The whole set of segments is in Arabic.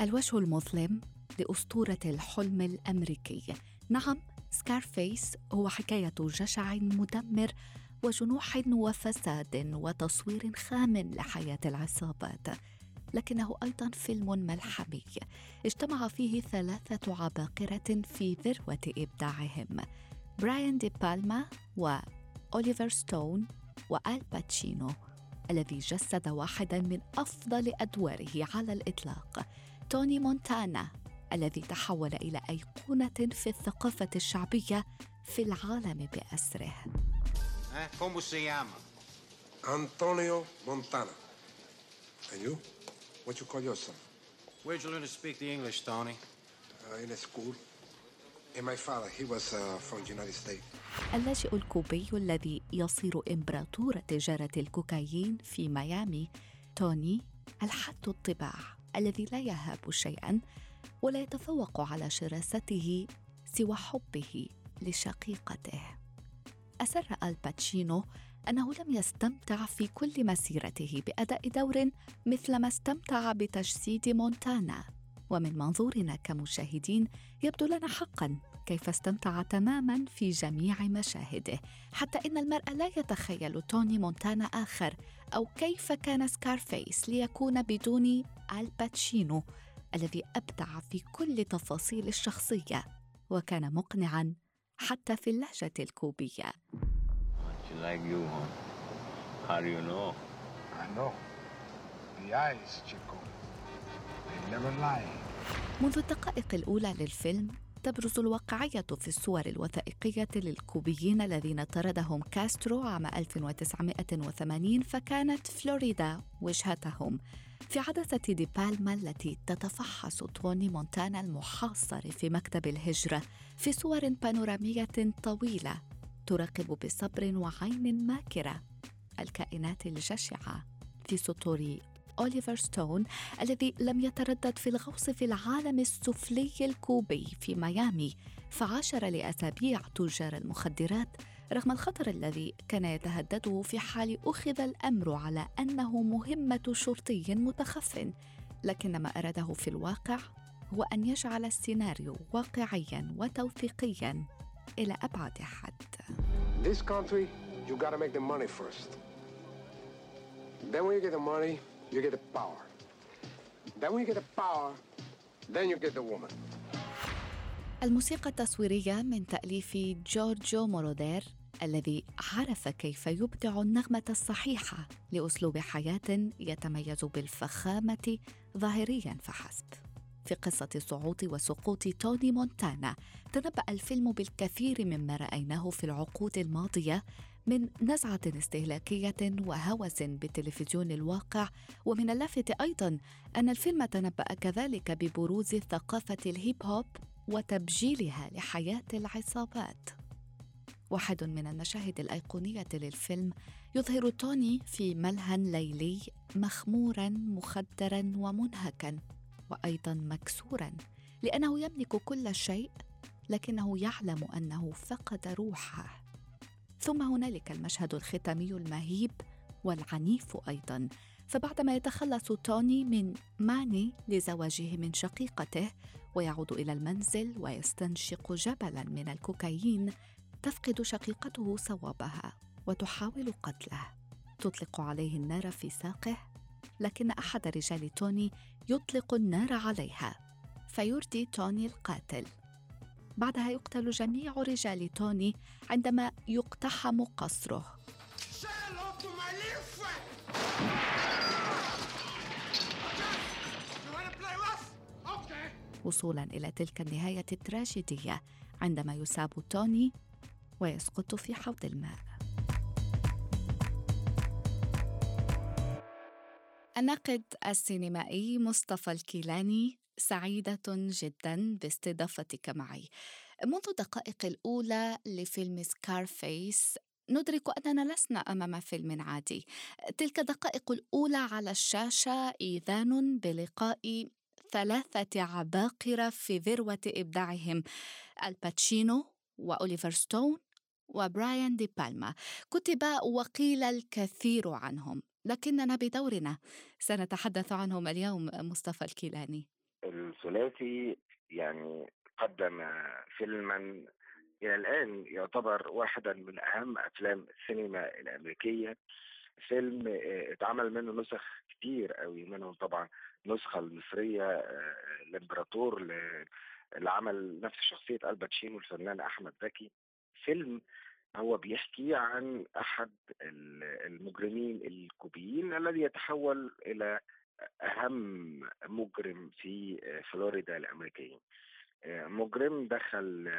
الوجه المظلم لأسطورة الحلم الأمريكي. نعم Scarface هو حكاية جشع مدمر وجنوح وفساد وتصوير خام لحياة العصابات. لكنه أيضا فيلم ملحمي. اجتمع فيه ثلاثة عباقرة في ذروة إبداعهم. براين دي بالما وأوليفر ستون وآل باتشينو الذي جسد واحدا من أفضل أدواره على الإطلاق. توني مونتانا الذي تحول إلى أيقونة في الثقافة الشعبية في العالم بأسره. انطونيو مونتانا اللاجئ الكوبي الذي يصير امبراطور تجارة الكوكايين في ميامي توني الحاد الطباع. الذي لا يهاب شيئا ولا يتفوق على شراسته سوى حبه لشقيقته. أسر آل باتشينو أنه لم يستمتع في كل مسيرته بأداء دور مثلما استمتع بتجسيد مونتانا. ومن منظورنا كمشاهدين يبدو لنا حقا كيف استمتع تماما في جميع مشاهده حتى إن المرء لا يتخيل توني مونتانا آخر أو كيف كان Scarface ليكون بدون آل باتشينو الذي أبدع في كل تفاصيل الشخصية وكان مقنعا حتى في اللهجة الكوبية She like you, huh? How do you know? I know. The eyes, Chico. They never lie. منذ الدقائق الأولى للفيلم تبرز الواقعية في الصور الوثائقية للكوبيين الذين طردهم كاسترو عام 1980 فكانت فلوريدا وجهتهم. في عدسة دي بالما التي تتفحص توني مونتانا المحاصر في مكتب الهجرة في صور بانورامية طويلة تراقب بصبر وعين ماكرة الكائنات الجشعة في سطور أوليفر ستون الذي لم يتردد في الغوص في العالم السفلي الكوبي في ميامي فعاشر لأسابيع تجار المخدرات رغم الخطر الذي كان يتهدده في حال أخذ الأمر على أنه مهمة شرطي متخف لكن ما أراده في الواقع هو أن يجعل السيناريو واقعيا وتوثيقيا إلى أبعد حد This country, you gotta make the money first. Then when you get the money, you get the power. Then when you get the power, then you get the woman. الموسيقى التصويرية من تأليف جورجو مورودير الذي عرف كيف يبدع النغمة الصحيحة لأسلوب حياة يتميز بالفخامة ظاهريا فحسب. في قصة صعود وسقوط توني مونتانا تنبأ الفيلم بالكثير مما رأيناه في العقود الماضية من نزعة استهلاكية وهوس بالتلفزيون الواقع ومن اللافت أيضا أن الفيلم تنبأ كذلك ببروز ثقافة الهيب هوب وتبجيلها لحياة العصابات. واحد من المشاهد الأيقونية للفيلم يظهر توني في ملهى ليلي مخمورا مخدرا ومنهكا وأيضا مكسورا لأنه يملك كل شيء لكنه يعلم أنه فقد روحه. ثم هنالك المشهد الختامي المهيب والعنيف أيضا. فبعدما يتخلص توني من ماني لزواجه من شقيقته ويعود إلى المنزل ويستنشق جبلا من الكوكايين تفقد شقيقته صوابها وتحاول قتله. تطلق عليه النار في ساقه لكن أحد رجال توني يطلق النار عليها فيردي توني القاتل. بعدها يقتل جميع رجال توني عندما يقتحم قصره. وصولا إلى تلك النهاية التراجيدية عندما يساب توني ويسقط في حوض الماء. الناقد السينمائي مصطفى الكيلاني سعيدة جدا باستضافتك معي. منذ الدقائق الأولى لفيلم Scarface ندرك أننا لسنا أمام فيلم عادي. تلك الدقائق الأولى على الشاشة إيذان بلقاء ثلاثة عباقرة في ذروة إبداعهم آل باتشينو وأوليفر ستون وبرايان دي بالما. كتب وقيل الكثير عنهم لكننا بدورنا. سنتحدث عنهم اليوم مصطفى الكيلاني. الثلاثي يعني قدم فيلما إلى الآن يعتبر واحدا من أهم أفلام السينما الأمريكية. فيلم اتعمل منه نسخ كتير قوي منهم طبعا النسخة المصرية الإمبراطور اللي عمل نفس شخصية الباتشينو الفنان أحمد زكي. فيلم هو بيحكي عن أحد المجرمين الكوبيين الذي يتحول إلى أهم مجرم في فلوريدا الأمريكية. مجرم دخل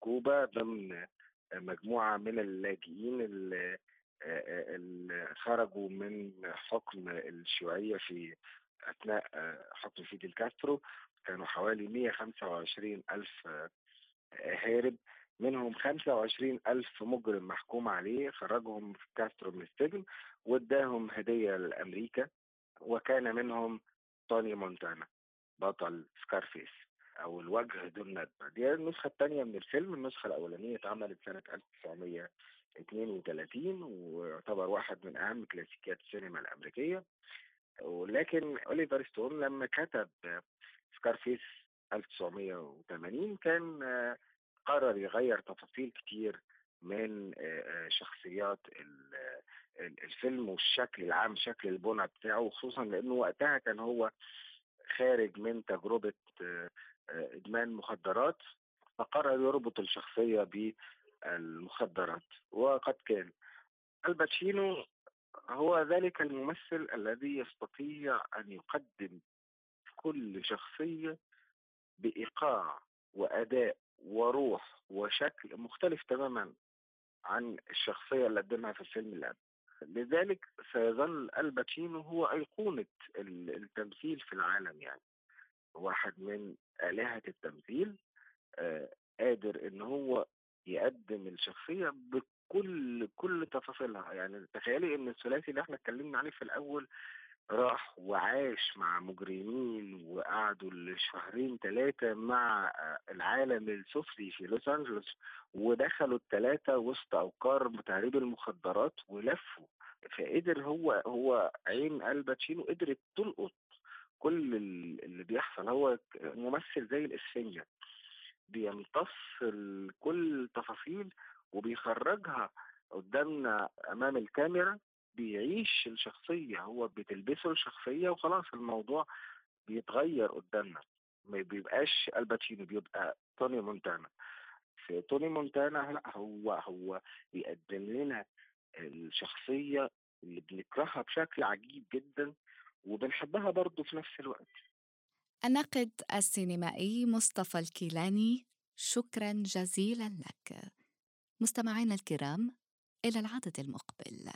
كوبا ضمن مجموعة من اللاجئين اللي خرجوا من حكم الشيوعية في أثناء حكم فيديل كاسترو. كانوا حوالي 125 ألف هارب. منهم 25 ألف مجرم محكوم عليه خرجهم كاسترو من السجن واداهم هدية لأمريكا. وكان منهم توني مونتانا بطل Scarface أو الوجه ذو الندبة دي النسخة الثانية من الفيلم النسخة الأولانية اتعملت سنة 1932 ويعتبر واحد من أهم كلاسيكيات السينما الأمريكية. ولكن أوليفر ستون لما كتب Scarface 1980 كان قرر يغير تفاصيل كتير من شخصيات الفيلم والشكل العام شكل البنى بتاعه خصوصا لأنه وقتها كان هو خارج من تجربة إدمان مخدرات فقرر يربط الشخصية بالمخدرات وقد كان. الباتشينو هو ذلك الممثل الذي يستطيع أن يقدم كل شخصية بإيقاع وأداء وروح وشكل مختلف تماما. عن الشخصية اللي قدمها في الفيلم قبل. لذلك سيظل الباتشينو هو أيقونة التمثيل في العالم يعني. واحد من آلهة التمثيل آه قادر إن هو يقدم الشخصية بكل كل تفاصيلها. يعني تخيلي إن الثلاثي اللي إحنا اتكلمنا عليه في الأول راح وعاش مع مجرمين وقعدوا لشهرين ثلاثة مع العالم السفلي في لوس أنجلوس ودخلوا الثلاثة وسط أوقار تهريب المخدرات ولفوا. فقدر هو هو عين الباتشينو قدرت تلقط كل اللي بيحصل. هو ممثل زي الإسفنجة بيمتص كل التفاصيل وبيخرجها قدامنا أمام الكاميرا. بيعيش الشخصية هو بتلبسه الشخصية وخلاص الموضوع بيتغير قدامنا. ما بيبقاش الباتشينو بيبقى توني مونتانا. في توني مونتانا لا هو هو بيقدم لنا الشخصية اللي بنكرهها بشكل عجيب جدا وبنحبها برضه في نفس الوقت. الناقد السينمائي مصطفى الكيلاني شكرا جزيلا لك. مستمعينا الكرام إلى العدد المقبل.